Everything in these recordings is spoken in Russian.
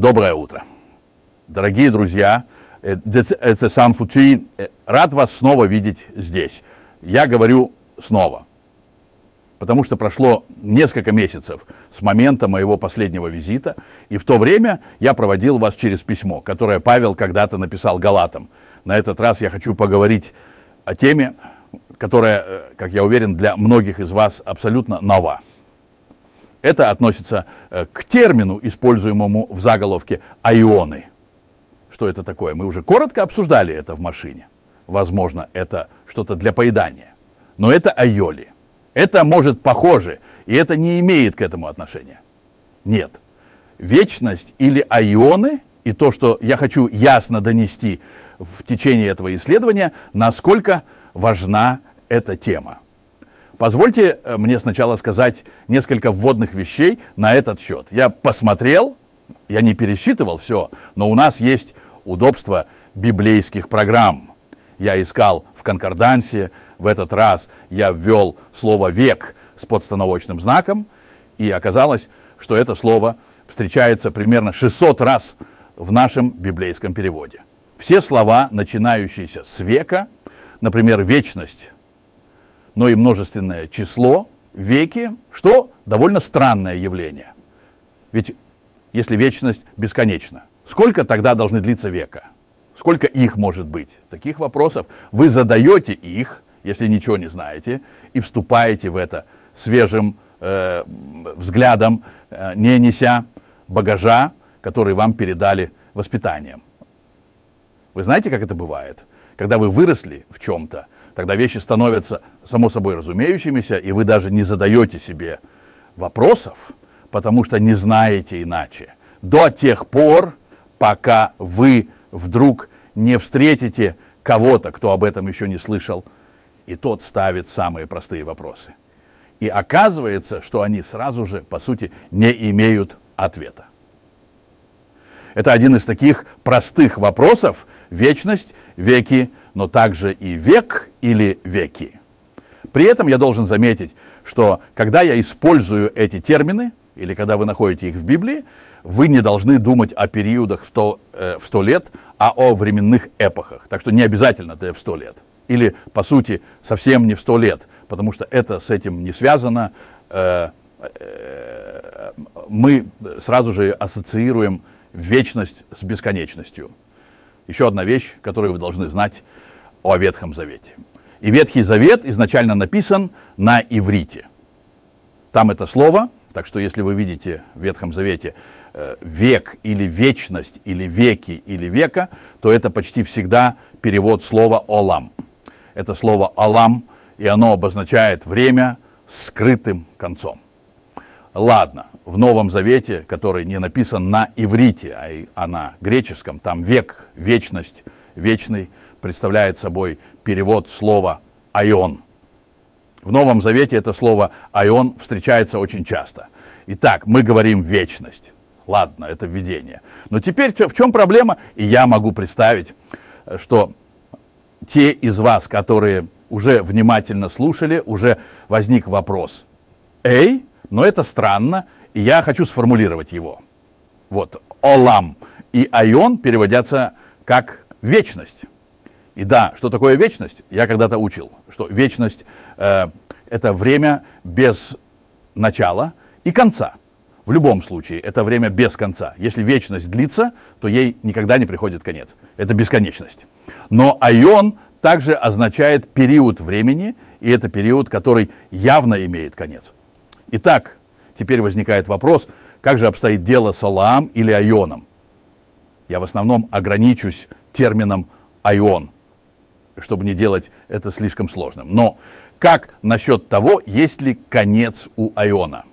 Доброе утро. Дорогие друзья, э, это Сан Фучи, э, рад вас снова видеть здесь. Я говорю снова, потому что прошло несколько месяцев с момента моего последнего визита, и в то время я проводил вас через письмо, которое Павел когда-то написал Галатам. На этот раз я хочу поговорить о теме, которая, э, как я уверен, для многих из вас абсолютно нова. Это относится э, к термину, используемому в заголовке «айоны». Что это такое? Мы уже коротко обсуждали это в машине. Возможно, это что-то для поедания. Но это айоли. Это может похоже, и это не имеет к этому отношения. Нет. Вечность или айоны, и то, что я хочу ясно донести в течение этого исследования, насколько важна эта тема. Позвольте э, мне сначала сказать несколько вводных вещей на этот счет. Я посмотрел, я не пересчитывал все, но у нас есть удобство библейских программ. Я искал в конкордансе, в этот раз я ввел слово «век» с подстановочным знаком, и оказалось, что это слово встречается примерно 600 раз в нашем библейском переводе. Все слова, начинающиеся с века, например, вечность, но и множественное число, веки, что довольно странное явление. Ведь если вечность бесконечна, сколько тогда должны длиться века? Сколько их может быть? Таких вопросов вы задаете их, если ничего не знаете, и вступаете в это свежим э, взглядом, э, не неся багажа, который вам передали воспитанием. Вы знаете, как это бывает? Когда вы выросли в чем-то, Тогда вещи становятся само собой разумеющимися, и вы даже не задаете себе вопросов, потому что не знаете иначе. До тех пор, пока вы вдруг не встретите кого-то, кто об этом еще не слышал, и тот ставит самые простые вопросы. И оказывается, что они сразу же, по сути, не имеют ответа. Это один из таких простых вопросов. Вечность, веки, но также и век или веки. При этом я должен заметить, что когда я использую эти термины, или когда вы находите их в Библии, вы не должны думать о периодах в 100, э, в 100 лет, а о временных эпохах. Так что не обязательно это в 100 лет. Или, по сути, совсем не в 100 лет, потому что это с этим не связано. Э, э, мы сразу же ассоциируем вечность с бесконечностью. Еще одна вещь, которую вы должны знать о Ветхом Завете. И Ветхий Завет изначально написан на иврите. Там это слово, так что если вы видите в Ветхом Завете э, век или вечность, или веки, или века, то это почти всегда перевод слова «олам». Это слово «олам», и оно обозначает время с скрытым концом. Ладно, в Новом Завете, который не написан на иврите, а, а на греческом, там век, вечность, вечный, представляет собой перевод слова «айон». В Новом Завете это слово «айон» встречается очень часто. Итак, мы говорим «вечность». Ладно, это введение. Но теперь в чем проблема? И я могу представить, что те из вас, которые уже внимательно слушали, уже возник вопрос. Эй, но это странно, и я хочу сформулировать его. Вот, олам и айон переводятся как вечность. И да, что такое вечность, я когда-то учил, что вечность э, это время без начала и конца. В любом случае, это время без конца. Если вечность длится, то ей никогда не приходит конец. Это бесконечность. Но айон также означает период времени, и это период, который явно имеет конец. Итак, теперь возникает вопрос, как же обстоит дело с Алаам или Айоном? Я в основном ограничусь термином Айон, чтобы не делать это слишком сложным. Но как насчет того, есть ли конец у Айона?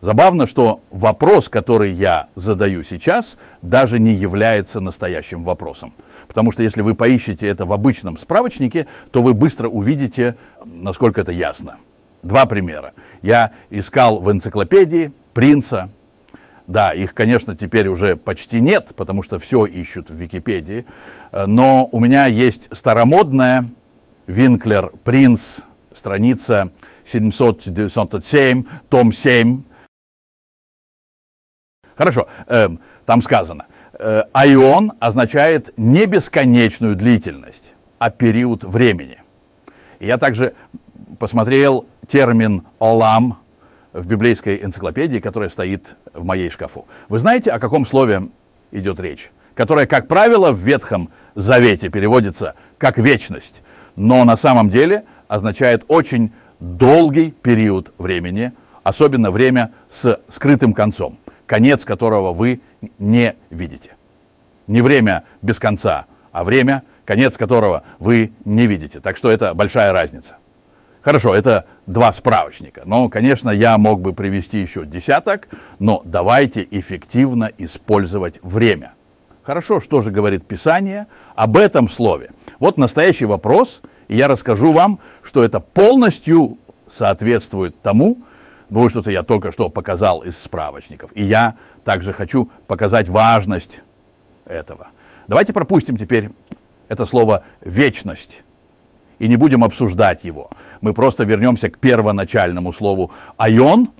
Забавно, что вопрос, который я задаю сейчас, даже не является настоящим вопросом. Потому что если вы поищете это в обычном справочнике, то вы быстро увидите, насколько это ясно. Два примера. Я искал в энциклопедии принца. Да, их, конечно, теперь уже почти нет, потому что все ищут в Википедии. Но у меня есть старомодная Винклер «Принц», страница 797, том 7. Хорошо, э, там сказано, э, айон означает не бесконечную длительность, а период времени. Я также посмотрел термин «олам» в библейской энциклопедии, которая стоит в моей шкафу. Вы знаете, о каком слове идет речь? Которое, как правило, в Ветхом Завете переводится как «вечность», но на самом деле означает очень долгий период времени, особенно время с скрытым концом, конец которого вы не видите. Не время без конца, а время, конец которого вы не видите. Так что это большая разница. Хорошо, это два справочника. Но, конечно, я мог бы привести еще десяток, но давайте эффективно использовать время. Хорошо, что же говорит Писание об этом слове? Вот настоящий вопрос, и я расскажу вам, что это полностью соответствует тому, ну, что-то я только что показал из справочников. И я также хочу показать важность этого. Давайте пропустим теперь это слово «вечность» и не будем обсуждать его. Мы просто вернемся к первоначальному слову «айон».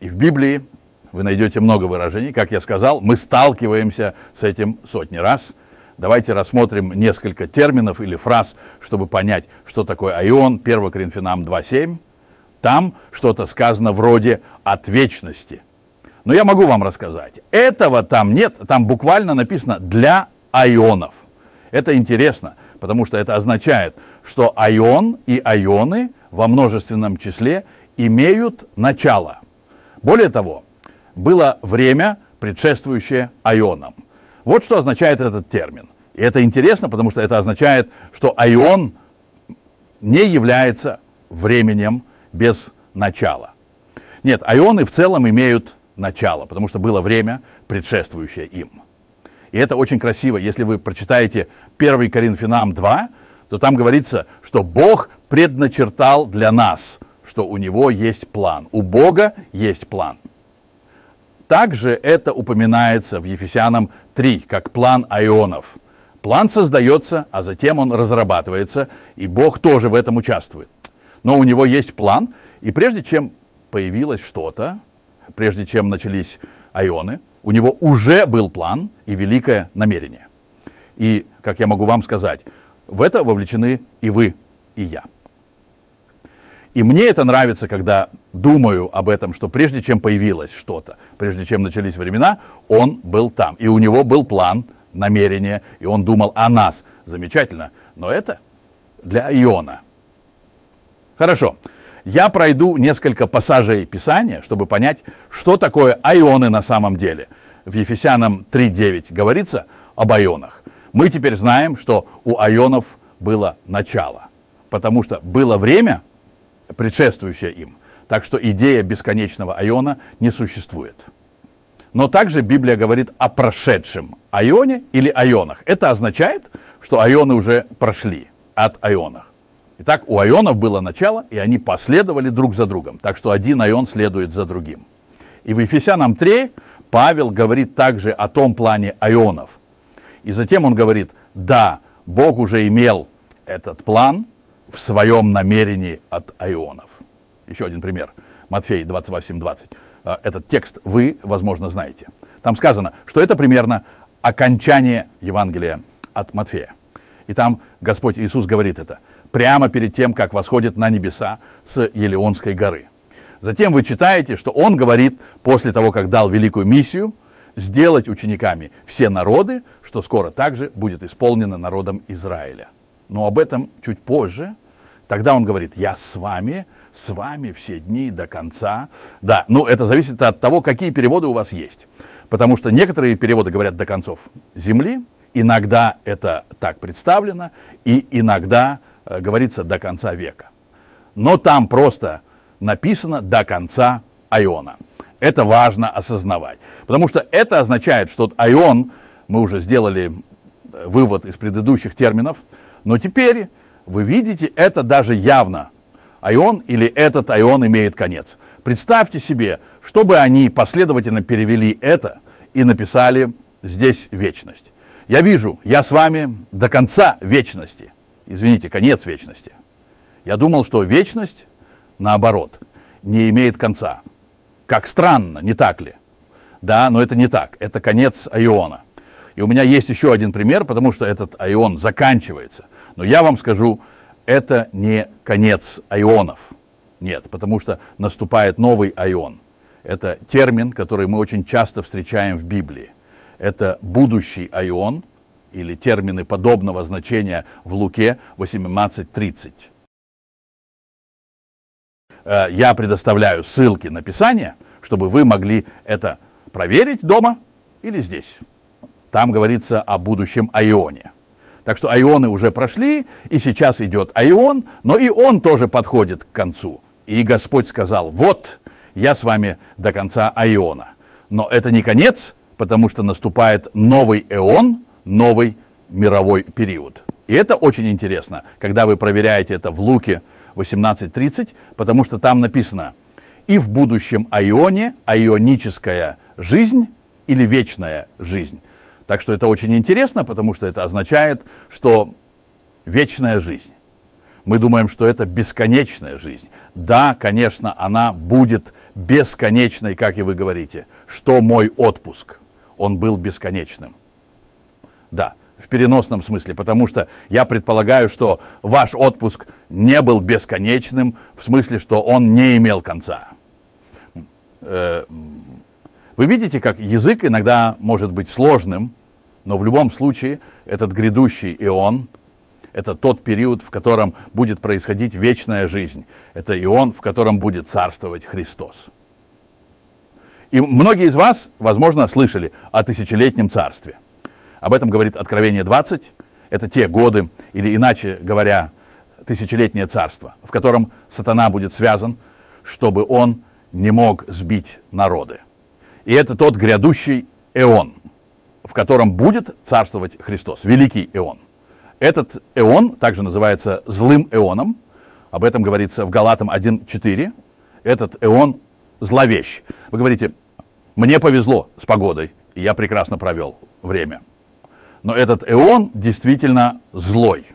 И в Библии вы найдете много выражений. Как я сказал, мы сталкиваемся с этим сотни раз. Давайте рассмотрим несколько терминов или фраз, чтобы понять, что такое айон. 1 Коринфянам 2.7. Там что-то сказано вроде «от вечности». Но я могу вам рассказать. Этого там нет. Там буквально написано «для айонов». Это интересно, потому что это означает, что айон и айоны во множественном числе имеют начало. Более того, было время, предшествующее айонам. Вот что означает этот термин. И это интересно, потому что это означает, что айон не является временем без начала. Нет, айоны в целом имеют начало, потому что было время, предшествующее им. И это очень красиво. Если вы прочитаете 1 Коринфянам 2, то там говорится, что Бог предначертал для нас, что у Него есть план. У Бога есть план. Также это упоминается в Ефесянам 3, как план айонов. План создается, а затем он разрабатывается, и Бог тоже в этом участвует. Но у него есть план, и прежде чем появилось что-то, прежде чем начались айоны, у него уже был план и великое намерение. И, как я могу вам сказать, в это вовлечены и вы, и я. И мне это нравится, когда думаю об этом, что прежде чем появилось что-то, прежде чем начались времена, он был там. И у него был план, намерение, и он думал о нас. Замечательно. Но это для Иона. Хорошо. Я пройду несколько пассажей Писания, чтобы понять, что такое айоны на самом деле. В Ефесянам 3.9 говорится об айонах. Мы теперь знаем, что у айонов было начало, потому что было время, предшествующее им. Так что идея бесконечного айона не существует. Но также Библия говорит о прошедшем айоне или айонах. Это означает, что айоны уже прошли от айонах. Итак, у айонов было начало, и они последовали друг за другом. Так что один айон следует за другим. И в Ефесянам 3 Павел говорит также о том плане айонов. И затем он говорит, да, Бог уже имел этот план в своем намерении от айонов. Еще один пример. Матфей 28:20. А, этот текст вы, возможно, знаете. Там сказано, что это примерно окончание Евангелия от Матфея. И там Господь Иисус говорит это прямо перед тем, как восходит на небеса с Елеонской горы. Затем вы читаете, что он говорит, после того, как дал великую миссию, сделать учениками все народы, что скоро также будет исполнено народом Израиля. Но об этом чуть позже. Тогда он говорит, я с вами, с вами все дни до конца. Да, ну это зависит от того, какие переводы у вас есть. Потому что некоторые переводы говорят до концов земли, иногда это так представлено, и иногда говорится до конца века. Но там просто написано до конца Айона. Это важно осознавать. Потому что это означает, что Айон, мы уже сделали э, вывод из предыдущих терминов, но теперь вы видите это даже явно. Айон или этот айон имеет конец. Представьте себе, чтобы они последовательно перевели это и написали здесь вечность. Я вижу, я с вами до конца вечности извините, конец вечности. Я думал, что вечность, наоборот, не имеет конца. Как странно, не так ли? Да, но это не так. Это конец айона. И у меня есть еще один пример, потому что этот айон заканчивается. Но я вам скажу, это не конец айонов. Нет, потому что наступает новый айон. Это термин, который мы очень часто встречаем в Библии. Это будущий айон, или термины подобного значения в Луке 18.30. Э, я предоставляю ссылки на Писание, чтобы вы могли это проверить дома или здесь. Там говорится о будущем айоне. Так что айоны уже прошли, и сейчас идет айон, но и он тоже подходит к концу. И Господь сказал, вот, я с вами до конца айона. Но это не конец, потому что наступает новый эон, новый мировой период. И это очень интересно, когда вы проверяете это в Луке 18.30, потому что там написано, и в будущем айоне, айоническая жизнь или вечная жизнь. Так что это очень интересно, потому что это означает, что вечная жизнь. Мы думаем, что это бесконечная жизнь. Да, конечно, она будет бесконечной, как и вы говорите. Что мой отпуск? Он был бесконечным. Да, в переносном смысле, потому что я предполагаю, что ваш отпуск не был бесконечным, в смысле, что он не имел конца. Э, вы видите, как язык иногда может быть сложным, но в любом случае этот грядущий ион, это тот период, в котором будет происходить вечная жизнь. Это ион, в котором будет царствовать Христос. И многие из вас, возможно, слышали о тысячелетнем царстве. Об этом говорит Откровение 20. Это те годы, или иначе говоря, тысячелетнее царство, в котором сатана будет связан, чтобы он не мог сбить народы. И это тот грядущий эон, в котором будет царствовать Христос, великий эон. Этот эон также называется злым эоном, об этом говорится в Галатам 1.4. Этот эон зловещ. Вы говорите, мне повезло с погодой, и я прекрасно провел время. Но этот эон действительно злой.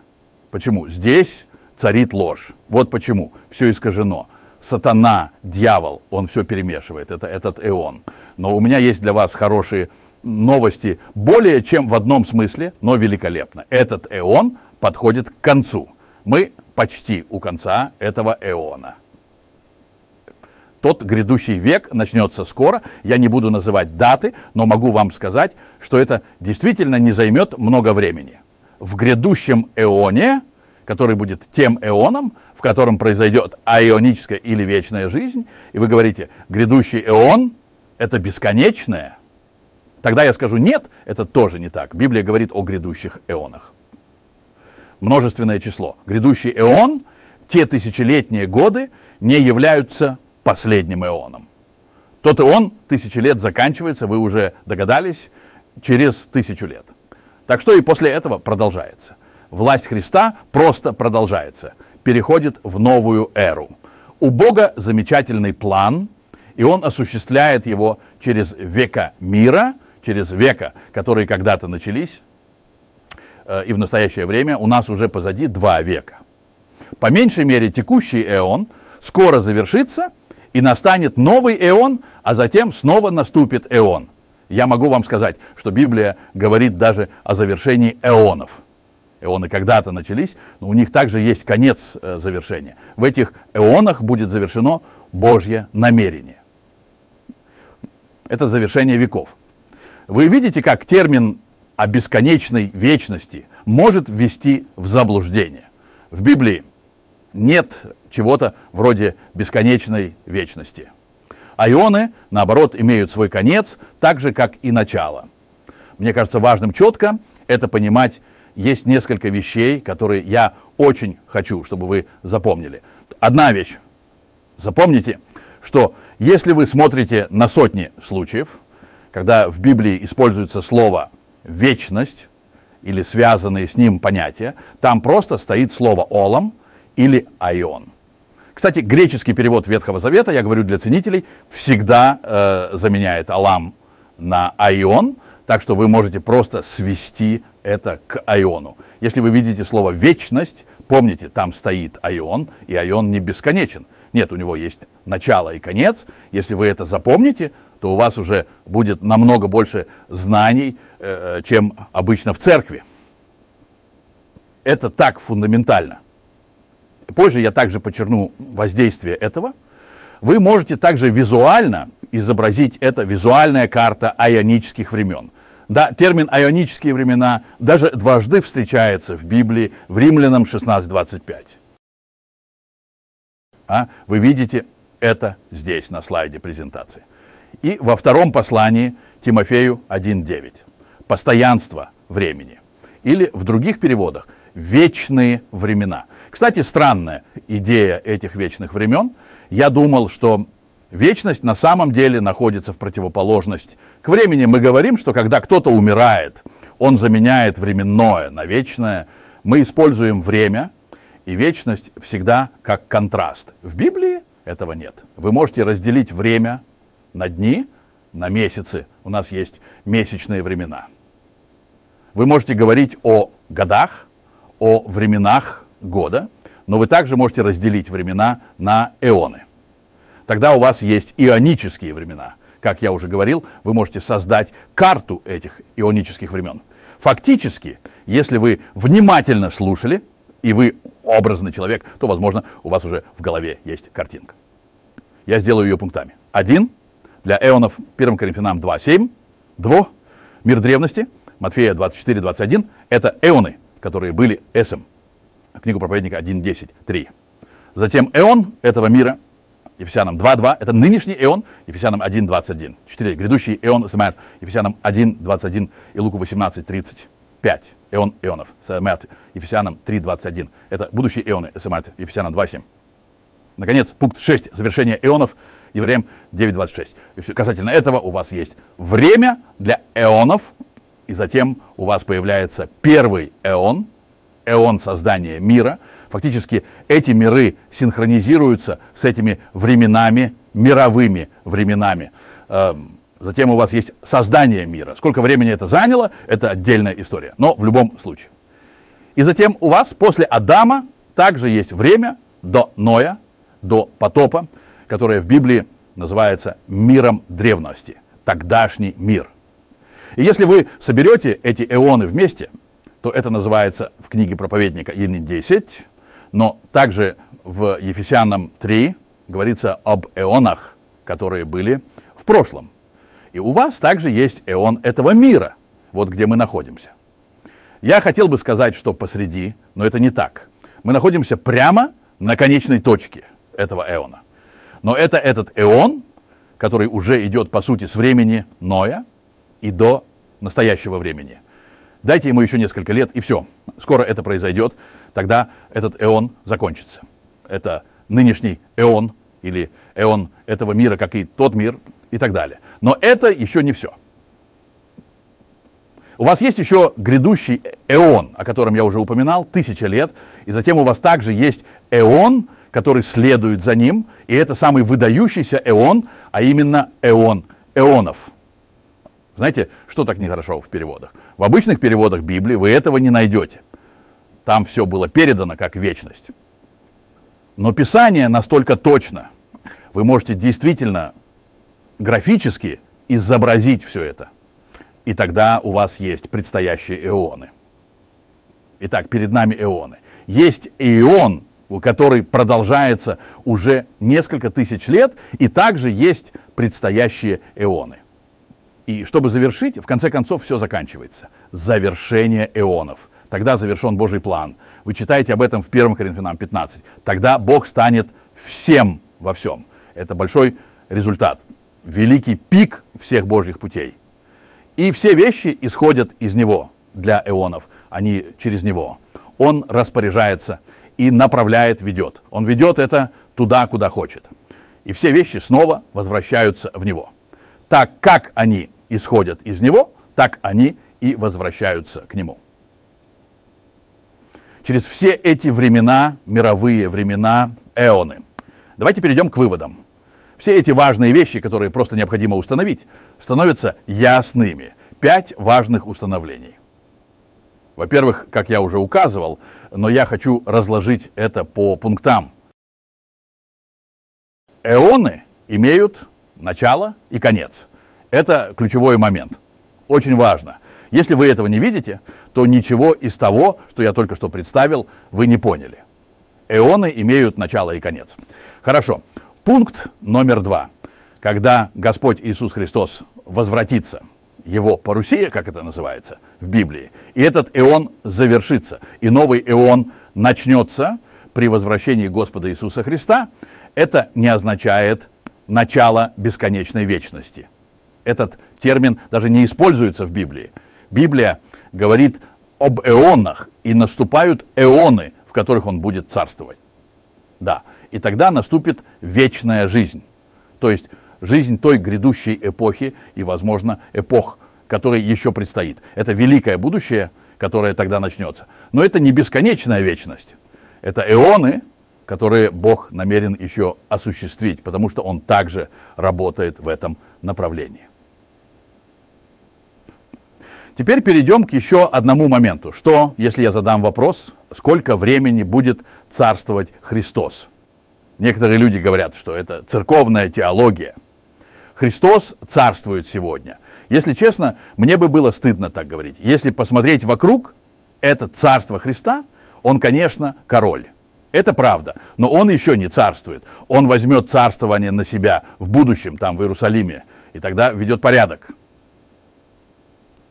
Почему? Здесь царит ложь. Вот почему. Все искажено. Сатана, дьявол, он все перемешивает. Это этот эон. Но у меня есть для вас хорошие новости более чем в одном смысле, но великолепно. Этот эон подходит к концу. Мы почти у конца этого эона. Тот грядущий век начнется скоро. Я не буду называть даты, но могу вам сказать, что это действительно не займет много времени. В грядущем эоне, который будет тем эоном, в котором произойдет аионическая или вечная жизнь, и вы говорите, грядущий эон – это бесконечное – Тогда я скажу, нет, это тоже не так. Библия говорит о грядущих эонах. Множественное число. Грядущий эон, те тысячелетние годы не являются последним эоном. Тот эон, тысячи лет заканчивается, вы уже догадались, через тысячу лет. Так что и после этого продолжается. Власть Христа просто продолжается, переходит в новую эру. У Бога замечательный план, и Он осуществляет его через века мира – через века, которые когда-то начались, э, и в настоящее время у нас уже позади два века. По меньшей мере текущий эон скоро завершится, и настанет новый эон, а затем снова наступит эон. Я могу вам сказать, что Библия говорит даже о завершении эонов. Эоны когда-то начались, но у них также есть конец э, завершения. В этих эонах будет завершено Божье намерение. Это завершение веков. Вы видите, как термин о бесконечной вечности может ввести в заблуждение. В Библии нет чего-то вроде бесконечной вечности. А ионы, наоборот, имеют свой конец, так же, как и начало. Мне кажется важным четко это понимать. Есть несколько вещей, которые я очень хочу, чтобы вы запомнили. Одна вещь. Запомните, что если вы смотрите на сотни случаев, когда в Библии используется слово «вечность» или связанные с ним понятия, там просто стоит слово «олам» или «айон». Кстати, греческий перевод Ветхого Завета, я говорю для ценителей, всегда э, заменяет «алам» на «айон», так что вы можете просто свести это к айону. Если вы видите слово «вечность», помните, там стоит айон, и айон не бесконечен. Нет, у него есть начало и конец. Если вы это запомните, то у вас уже будет намного больше знаний, э, чем обычно в церкви. Это так фундаментально. Позже я также подчеркну воздействие этого. Вы можете также визуально изобразить это, визуальная карта ионических времен. Да, термин «ионические времена» даже дважды встречается в Библии в Римлянам 16.25. А? Вы видите это здесь, на слайде презентации. И во втором послании Тимофею 1.9. Постоянство времени. Или в других переводах вечные времена. Кстати, странная идея этих вечных времен. Я думал, что вечность на самом деле находится в противоположность к времени. Мы говорим, что когда кто-то умирает, он заменяет временное на вечное. Мы используем время и вечность всегда как контраст. В Библии этого нет. Вы можете разделить время на дни, на месяцы. У нас есть месячные времена. Вы можете говорить о годах, о временах года, но вы также можете разделить времена на эоны. Тогда у вас есть ионические времена. Как я уже говорил, вы можете создать карту этих ионических времен. Фактически, если вы внимательно слушали, и вы образный человек, то, возможно, у вас уже в голове есть картинка. Я сделаю ее пунктами. Один для эонов 1 Коринфянам 2.7, 2, мир древности, Матфея 24.21, это эоны, которые были эсом. Книгу проповедника 1.10, 3. Затем эон этого мира, Ефесянам 2.2, это нынешний эон, Ефесянам 1.21. 4. Грядущий эон Смерт, Ефесянам 1.21 и Луку 18.35. Эон эонов, Смерт, Ефесянам 3.21. Это будущие эоны Смерт, Ефесянам 2.7. Наконец, пункт 6. Завершение эонов, Евреям 9.26. Касательно этого у вас есть время для эонов, и затем у вас появляется первый эон, эон создания мира. Фактически эти миры синхронизируются с этими временами, мировыми временами. Эм, затем у вас есть создание мира. Сколько времени это заняло, это отдельная история. Но в любом случае. И затем у вас после Адама также есть время до Ноя, до потопа, которое в Библии называется миром древности, тогдашний мир. И если вы соберете эти эоны вместе, то это называется в книге проповедника Ин 10, но также в Ефесянам 3 говорится об эонах, которые были в прошлом. И у вас также есть эон этого мира, вот где мы находимся. Я хотел бы сказать, что посреди, но это не так. Мы находимся прямо на конечной точке этого эона. Но это этот эон, который уже идет, по сути, с времени Ноя и до настоящего времени. Дайте ему еще несколько лет, и все. Скоро это произойдет. Тогда этот эон закончится. Это нынешний эон или эон этого мира, как и тот мир и так далее. Но это еще не все. У вас есть еще грядущий эон, о котором я уже упоминал, тысяча лет, и затем у вас также есть эон, который следует за ним, и это самый выдающийся эон, а именно эон эонов. Знаете, что так нехорошо в переводах? В обычных переводах Библии вы этого не найдете. Там все было передано как вечность. Но Писание настолько точно. Вы можете действительно графически изобразить все это. И тогда у вас есть предстоящие эоны. Итак, перед нами эоны. Есть ион, который продолжается уже несколько тысяч лет, и также есть предстоящие эоны. И чтобы завершить, в конце концов все заканчивается. Завершение эонов. Тогда завершен Божий план. Вы читаете об этом в 1 Коринфянам 15. Тогда Бог станет всем во всем. Это большой результат. Великий пик всех Божьих путей. И все вещи исходят из Него для эонов, они через Него. Он распоряжается и направляет, ведет. Он ведет это туда, куда хочет. И все вещи снова возвращаются в Него. Так как они исходят из него, так они и возвращаются к нему. Через все эти времена, мировые времена, эоны. Давайте перейдем к выводам. Все эти важные вещи, которые просто необходимо установить, становятся ясными. Пять важных установлений. Во-первых, как я уже указывал, но я хочу разложить это по пунктам. Эоны имеют начало и конец – Это ключевой момент. Очень важно. Если вы этого не видите, то ничего из того, что я только что представил, вы не поняли. Эоны имеют начало и конец. Хорошо. Пункт номер два. Когда Господь Иисус Христос возвратится, его парусия, как это называется в Библии, и этот эон завершится, и новый эон начнется при возвращении Господа Иисуса Христа, это не означает начало бесконечной вечности. Этот термин даже не используется в Библии. Библия говорит об эонах, и наступают эоны, в которых он будет царствовать. Да, и тогда наступит вечная жизнь. То есть жизнь той грядущей эпохи и, возможно, эпох, которой еще предстоит. Это великое будущее, которое тогда начнется. Но это не бесконечная вечность. Это эоны, которые Бог намерен еще осуществить, потому что Он также работает в этом направлении. Теперь перейдем к еще одному моменту. Что, если я задам вопрос, сколько времени будет царствовать Христос? Некоторые люди говорят, что это церковная теология. Христос царствует сегодня. Если честно, мне бы было стыдно так говорить. Если посмотреть вокруг, это царство Христа, он, конечно, король. Это правда, но он еще не царствует. Он возьмет царствование на себя в будущем, там, в Иерусалиме, и тогда ведет порядок.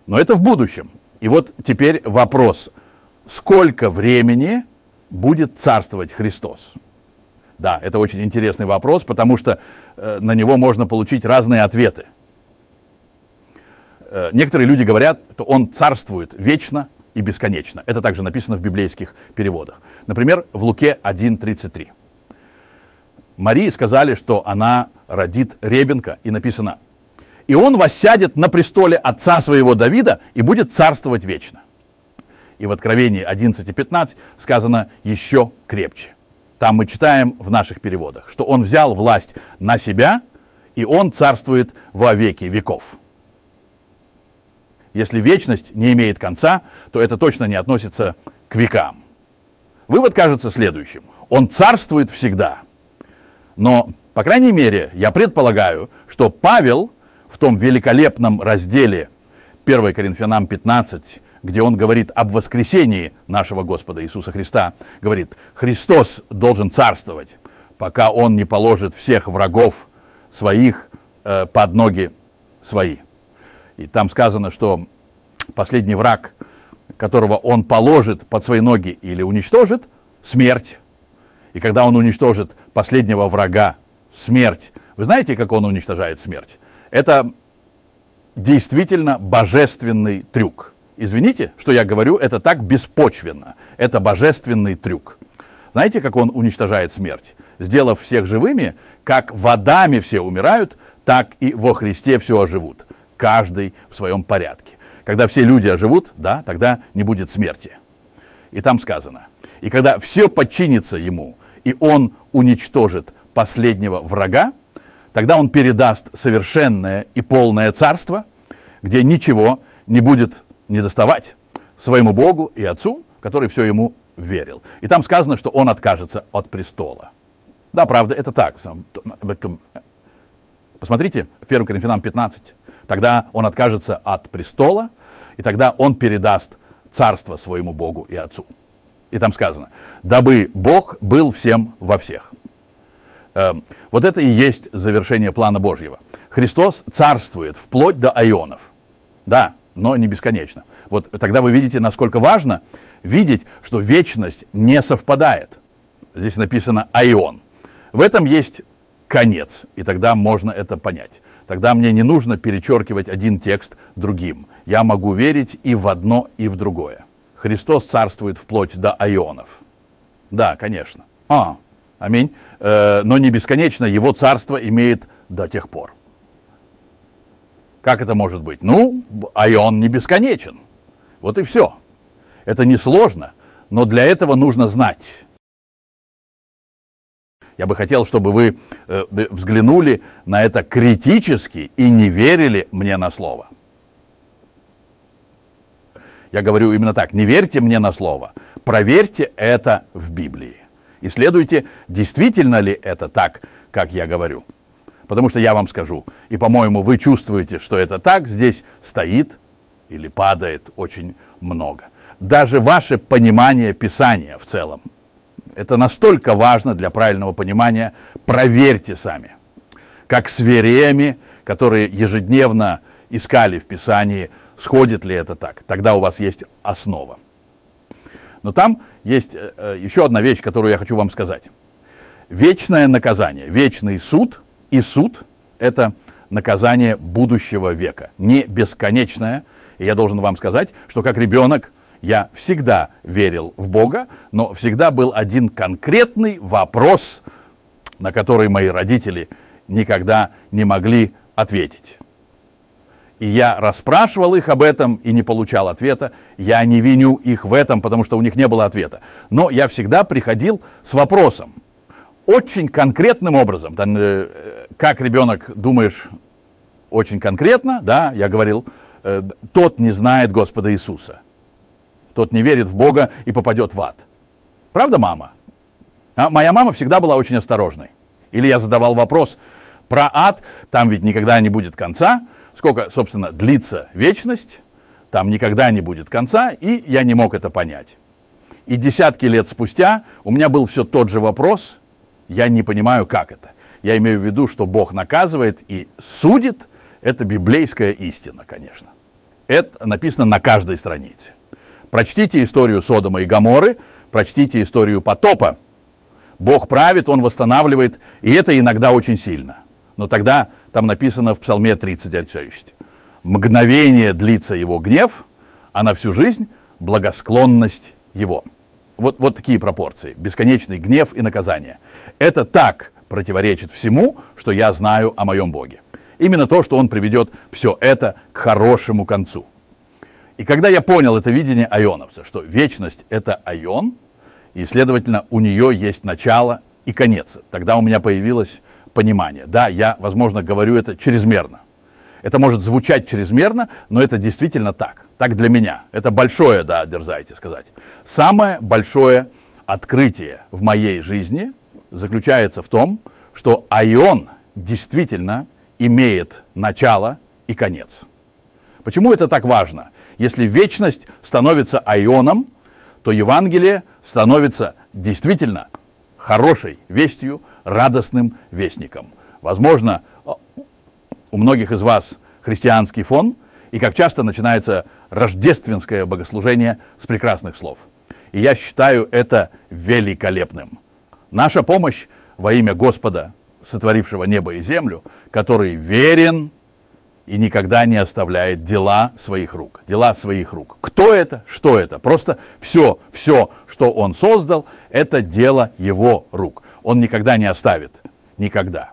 Но это в будущем. И вот теперь вопрос, сколько времени будет царствовать Христос? Да, это очень интересный вопрос, потому что э, на него можно получить разные ответы. Э, некоторые люди говорят, что он царствует вечно и бесконечно. Это также написано в библейских переводах. Например, в Луке 1.33. Марии сказали, что она родит ребенка, и написано и он воссядет на престоле отца своего Давида и будет царствовать вечно. И в Откровении 11 и 15 сказано еще крепче. Там мы читаем в наших переводах, что он взял власть на себя, и он царствует во веки веков. Если вечность не имеет конца, то это точно не относится к векам. Вывод кажется следующим. Он царствует всегда. Но, по крайней мере, я предполагаю, что Павел в том великолепном разделе 1 Коринфянам 15, где он говорит об воскресении нашего Господа Иисуса Христа, говорит, Христос должен царствовать, пока он не положит всех врагов своих э, под ноги свои. И там сказано, что последний враг, которого он положит под свои ноги или уничтожит, смерть. И когда он уничтожит последнего врага, смерть, вы знаете, как он уничтожает смерть? Это действительно божественный трюк. Извините, что я говорю, это так беспочвенно. Это божественный трюк. Знаете, как он уничтожает смерть? Сделав всех живыми, как в Адаме все умирают, так и во Христе все оживут. Каждый в своем порядке. Когда все люди оживут, да, тогда не будет смерти. И там сказано, и когда все подчинится ему, и он уничтожит последнего врага, Тогда он передаст совершенное и полное царство, где ничего не будет недоставать своему Богу и Отцу, который все ему верил. И там сказано, что он откажется от престола. Да, правда, это так. Посмотрите, 1 Коринфянам 15. Тогда он откажется от престола, и тогда он передаст царство своему Богу и Отцу. И там сказано, дабы Бог был всем во всех. Эм, вот это и есть завершение плана Божьего. Христос царствует вплоть до айонов. Да, но не бесконечно. Вот тогда вы видите, насколько важно видеть, что вечность не совпадает. Здесь написано айон. В этом есть конец, и тогда можно это понять. Тогда мне не нужно перечеркивать один текст другим. Я могу верить и в одно, и в другое. Христос царствует вплоть до айонов. Да, конечно. А, аминь, э, но не бесконечно, его царство имеет до тех пор. Как это может быть? Ну, а и он не бесконечен. Вот и все. Это несложно, но для этого нужно знать. Я бы хотел, чтобы вы э, взглянули на это критически и не верили мне на слово. Я говорю именно так, не верьте мне на слово, проверьте это в Библии. Исследуйте, действительно ли это так, как я говорю. Потому что я вам скажу, и, по-моему, вы чувствуете, что это так, здесь стоит или падает очень много. Даже ваше понимание Писания в целом. Это настолько важно для правильного понимания. Проверьте сами. Как с вериями, которые ежедневно искали в Писании, сходит ли это так. Тогда у вас есть основа. Но там есть э, э, еще одна вещь, которую я хочу вам сказать. Вечное наказание, вечный суд и суд – это наказание будущего века, не бесконечное. И я должен вам сказать, что как ребенок я всегда верил в Бога, но всегда был один конкретный вопрос, на который мои родители никогда не могли ответить. И я расспрашивал их об этом и не получал ответа. Я не виню их в этом, потому что у них не было ответа. Но я всегда приходил с вопросом. Очень конкретным образом. Там, э, как ребенок думаешь очень конкретно, да, я говорил, э, тот не знает Господа Иисуса. Тот не верит в Бога и попадет в ад. Правда, мама? А моя мама всегда была очень осторожной. Или я задавал вопрос про ад, там ведь никогда не будет конца, сколько, собственно, длится вечность, там никогда не будет конца, и я не мог это понять. И десятки лет спустя у меня был все тот же вопрос, я не понимаю, как это. Я имею в виду, что Бог наказывает и судит, это библейская истина, конечно. Это написано на каждой странице. Прочтите историю Содома и Гаморы, прочтите историю потопа. Бог правит, Он восстанавливает, и это иногда очень сильно. Но тогда там написано в Псалме 36. Мгновение длится его гнев, а на всю жизнь благосклонность его. Вот, вот такие пропорции. Бесконечный гнев и наказание. Это так противоречит всему, что я знаю о моем Боге. Именно то, что он приведет все это к хорошему концу. И когда я понял это видение айоновца, что вечность это айон, и, следовательно, у нее есть начало и конец, тогда у меня появилось понимание. Да, я, возможно, говорю это чрезмерно. Это может звучать чрезмерно, но это действительно так. Так для меня. Это большое, да, дерзайте сказать. Самое большое открытие в моей жизни заключается в том, что айон действительно имеет начало и конец. Почему это так важно? Если вечность становится айоном, то Евангелие становится действительно хорошей вестью, радостным вестником. Возможно, у многих из вас христианский фон, и как часто начинается рождественское богослужение с прекрасных слов. И я считаю это великолепным. Наша помощь во имя Господа, сотворившего небо и землю, который верен и никогда не оставляет дела своих рук. Дела своих рук. Кто это? Что это? Просто все, все, что он создал, это дело его рук. Он никогда не оставит. Никогда.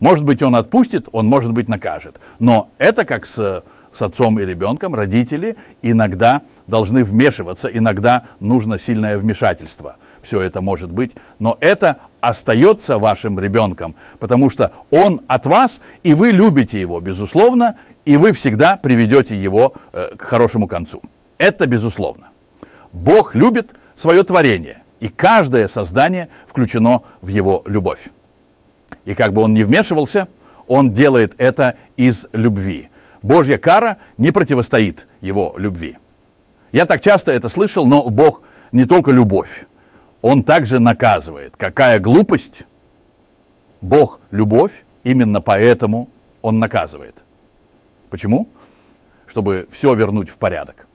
Может быть, он отпустит, он, может быть, накажет. Но это как с, с отцом и ребенком, родители иногда должны вмешиваться, иногда нужно сильное вмешательство. Все это может быть, но это остается вашим ребенком, потому что он от вас, и вы любите его, безусловно, и вы всегда приведете его э, к хорошему концу. Это безусловно. Бог любит свое творение, и каждое создание включено в его любовь. И как бы он ни вмешивался, он делает это из любви. Божья кара не противостоит его любви. Я так часто это слышал, но Бог не только любовь он также наказывает. Какая глупость! Бог – любовь, именно поэтому он наказывает. Почему? Чтобы все вернуть в порядок.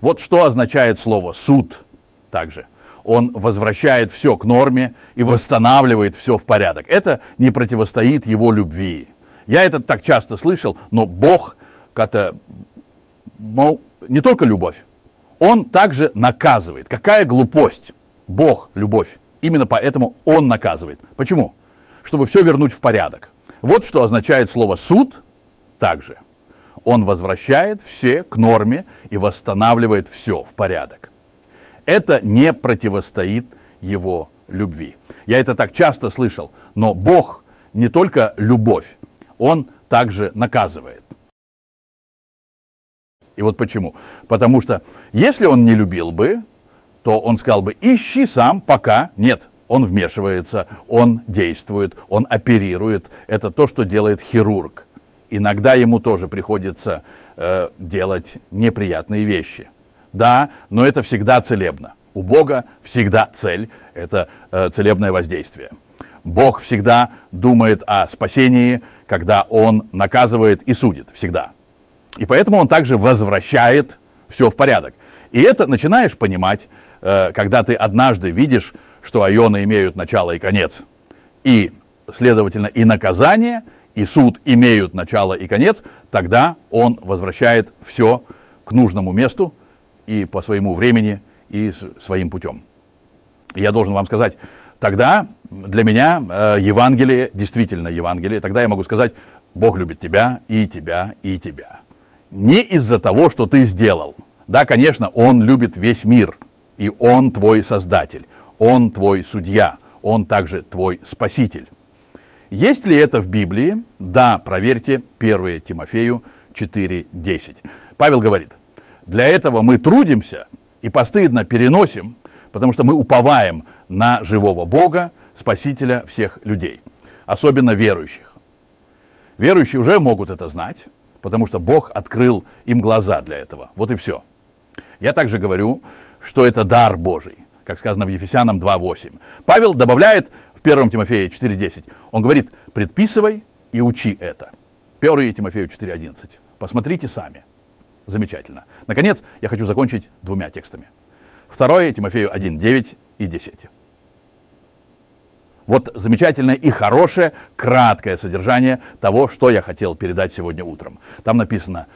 Вот что означает слово «суд» также. Он возвращает все к норме и восстанавливает все в порядок. Это не противостоит его любви. Я это так часто слышал, но Бог, это, мол, не только любовь, Он также наказывает. Какая глупость! Бог – любовь. Именно поэтому Он наказывает. Почему? Чтобы все вернуть в порядок. Вот что означает слово «суд» также. Он возвращает все к норме и восстанавливает все в порядок. Это не противостоит его любви. Я это так часто слышал, но Бог не только любовь, Он также наказывает. И вот почему. Потому что если Он не любил бы, то он сказал бы, ищи сам, пока нет. Он вмешивается, он действует, он оперирует. Это то, что делает хирург. Иногда ему тоже приходится э, делать неприятные вещи. Да, но это всегда целебно. У Бога всегда цель – это э, целебное воздействие. Бог всегда думает о спасении, когда Он наказывает и судит, всегда. И поэтому Он также возвращает все в порядок. И это начинаешь понимать, э, когда ты однажды видишь, что айоны имеют начало и конец. И, следовательно, и наказание, и суд имеют начало и конец, тогда он возвращает все к нужному месту и по своему времени и своим путем. Я должен вам сказать, тогда для меня э, Евангелие, действительно Евангелие, тогда я могу сказать, Бог любит тебя и тебя и тебя. Не из-за того, что ты сделал. Да, конечно, Он любит весь мир, и Он твой Создатель, Он твой Судья, Он также твой Спаситель. Есть ли это в Библии? Да, проверьте 1 Тимофею 4.10. Павел говорит, для этого мы трудимся, и постыдно переносим, потому что мы уповаем на живого Бога, Спасителя всех людей, особенно верующих. Верующие уже могут это знать, потому что Бог открыл им глаза для этого. Вот и все. Я также говорю, что это дар Божий, как сказано в Ефесянам 2.8. Павел добавляет в 1 Тимофея 4.10, он говорит, предписывай и учи это. 1 Тимофею 4.11. Посмотрите сами. Замечательно. Наконец, я хочу закончить двумя текстами. Второе, Тимофею 1, 9 и 10. Вот замечательное и хорошее, краткое содержание того, что я хотел передать сегодня утром. Там написано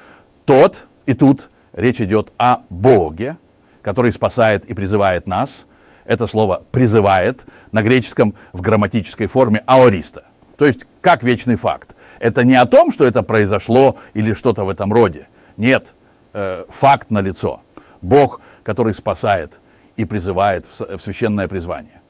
«тот», и тут речь идет о Боге, который спасает и призывает нас. Это слово «призывает» на греческом в грамматической форме «аориста», то есть как вечный факт. Это не о том, что это произошло или что-то в этом роде. Нет, э, факт налицо. Бог, который спасает и призывает в священное призвание.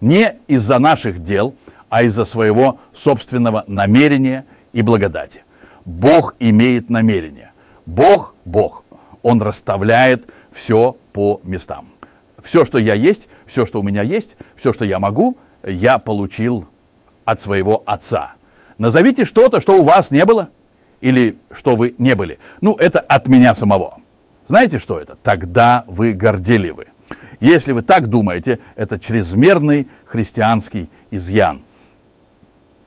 Не из-за наших дел, а из-за своего собственного намерения и благодати. Бог имеет намерение. Бог, Бог, Он расставляет все по местам. Все, что я есть, все, что у меня есть, все, что я могу, я получил от своего Отца. Назовите что-то, что у вас не было – или что вы не были. Ну, это от меня самого. Знаете, что это? Тогда вы горделивы. Если вы так думаете, это чрезмерный христианский изъян.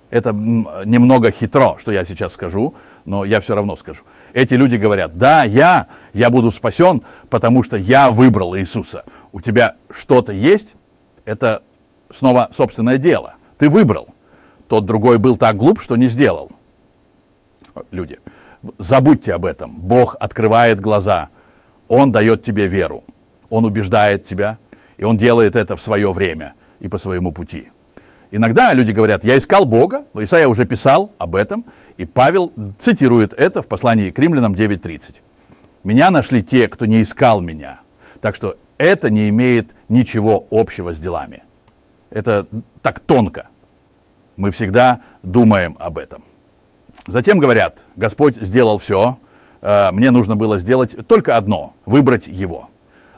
Это немного хитро, что я сейчас скажу, но я все равно скажу. Эти люди говорят, да, я, я буду спасен, потому что я выбрал Иисуса. У тебя что-то есть, это снова собственное дело. Ты выбрал. Тот другой был так глуп, что не сделал люди. Забудьте об этом. Бог открывает глаза. Он дает тебе веру. Он убеждает тебя. И он делает это в свое время и по своему пути. Иногда люди говорят, я искал Бога, но Исаия уже писал об этом, и Павел цитирует это в послании к римлянам 9.30. «Меня нашли те, кто не искал меня». Так что это не имеет ничего общего с делами. Это так тонко. Мы всегда думаем об этом. Затем говорят, Господь сделал все, э, мне нужно было сделать только одно, выбрать его.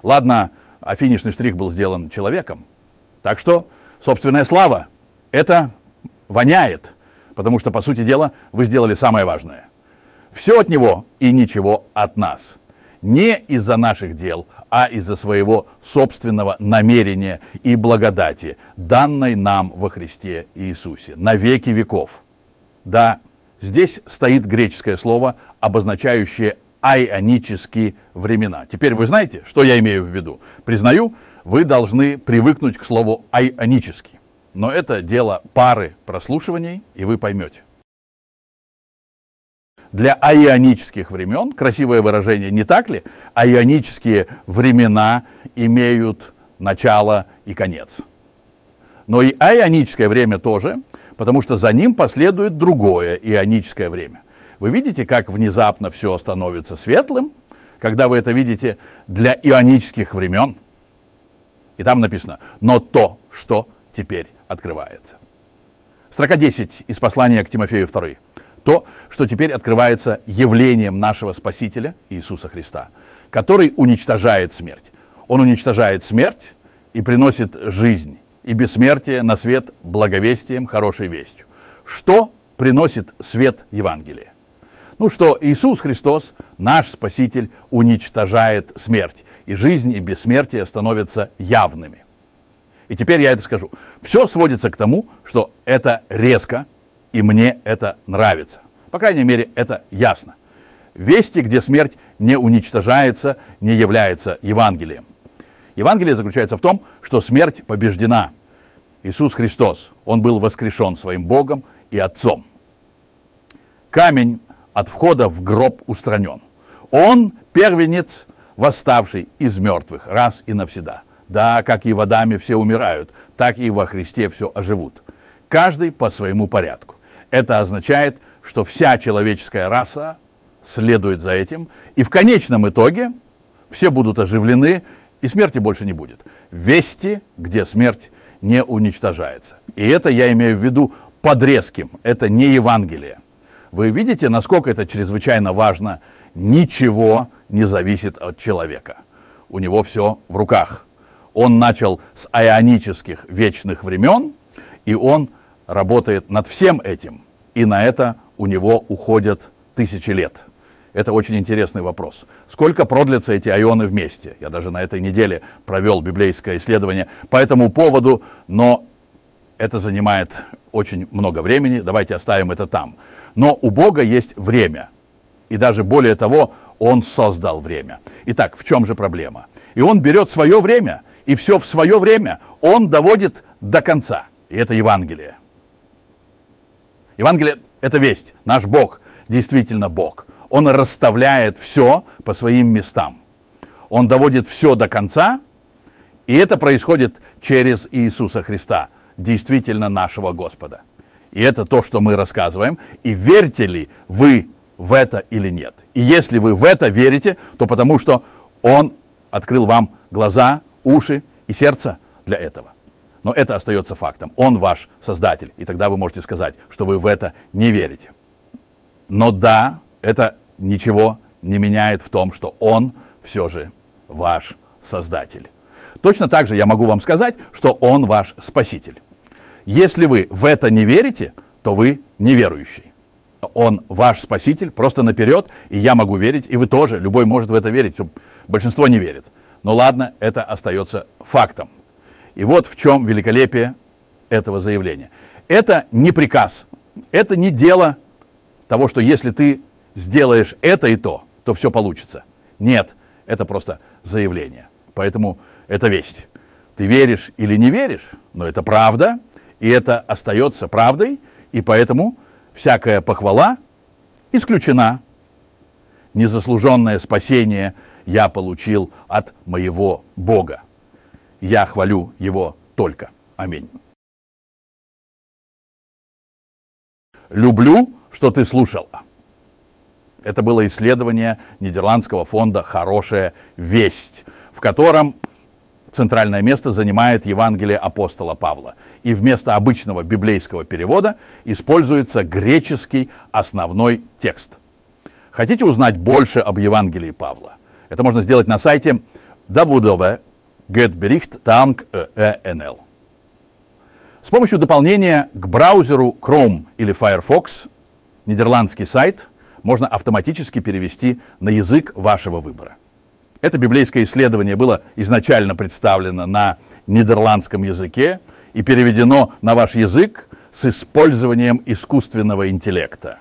Ладно, а финишный штрих был сделан человеком. Так что собственная слава, это воняет, потому что, по сути дела, вы сделали самое важное. Все от него и ничего от нас. Не из-за наших дел, а из-за своего собственного намерения и благодати, данной нам во Христе Иисусе, на веки веков. Да, Здесь стоит греческое слово, обозначающее айонические времена. Теперь вы знаете, что я имею в виду? Признаю, вы должны привыкнуть к слову айонический. Но это дело пары прослушиваний, и вы поймете. Для айонических времен, красивое выражение, не так ли? Айонические времена имеют начало и конец. Но и айоническое время тоже – потому что за ним последует другое ионическое время. Вы видите, как внезапно все становится светлым, когда вы это видите для ионических времен? И там написано, но то, что теперь открывается. Строка 10 из послания к Тимофею 2. То, что теперь открывается явлением нашего Спасителя Иисуса Христа, который уничтожает смерть. Он уничтожает смерть и приносит жизнь и бессмертие на свет благовестием, хорошей вестью. Что приносит свет Евангелия? Ну, что Иисус Христос, наш Спаситель, уничтожает смерть, и жизнь и бессмертие становятся явными. И теперь я это скажу. Все сводится к тому, что это резко, и мне это нравится. По крайней мере, это ясно. Вести, где смерть не уничтожается, не является Евангелием. Евангелие заключается в том, что смерть побеждена. Иисус Христос, Он был воскрешен своим Богом и Отцом. Камень от входа в гроб устранен. Он первенец, восставший из мертвых, раз и навсегда. Да, как и в Адаме все умирают, так и во Христе все оживут. Каждый по своему порядку. Это означает, что вся человеческая раса следует за этим, и в конечном итоге все будут оживлены, и смерти больше не будет. Вести, где смерть не уничтожается. И это я имею в виду под резким, это не Евангелие. Вы видите, насколько это чрезвычайно важно? Ничего не зависит от человека. У него все в руках. Он начал с ионических вечных времен, и он работает над всем этим. И на это у него уходят тысячи лет. Это очень интересный вопрос. Сколько продлятся эти айоны вместе? Я даже на этой неделе провел библейское исследование по этому поводу, но это занимает очень много времени. Давайте оставим это там. Но у Бога есть время. И даже более того, Он создал время. Итак, в чем же проблема? И Он берет свое время, и все в свое время Он доводит до конца. И это Евангелие. Евангелие – это весть. Наш Бог действительно Бог. Он расставляет все по своим местам. Он доводит все до конца, и это происходит через Иисуса Христа, действительно нашего Господа. И это то, что мы рассказываем. И верите ли вы в это или нет? И если вы в это верите, то потому что Он открыл вам глаза, уши и сердце для этого. Но это остается фактом. Он ваш Создатель. И тогда вы можете сказать, что вы в это не верите. Но да, это ничего не меняет в том, что Он все же ваш Создатель. Точно так же я могу вам сказать, что Он ваш Спаситель. Если вы в это не верите, то вы неверующий. Он ваш Спаситель, просто наперед, и я могу верить, и вы тоже, любой может в это верить, большинство не верит. Но ладно, это остается фактом. И вот в чем великолепие этого заявления. Это не приказ, это не дело того, что если ты сделаешь это и то, то все получится. Нет, это просто заявление. Поэтому это весть. Ты веришь или не веришь, но это правда, и это остается правдой, и поэтому всякая похвала исключена. Незаслуженное спасение я получил от моего Бога. Я хвалю Его только. Аминь. Люблю, что ты слушала. Это было исследование Нидерландского фонда «Хорошая весть», в котором центральное место занимает Евангелие апостола Павла. И вместо обычного библейского перевода используется греческий основной текст. Хотите узнать больше об Евангелии Павла? Это можно сделать на сайте www.getbericht.nl. С помощью дополнения к браузеру Chrome или Firefox нидерландский сайт – можно автоматически перевести на язык вашего выбора. Это библейское исследование было изначально представлено на нидерландском языке и переведено на ваш язык с использованием искусственного интеллекта.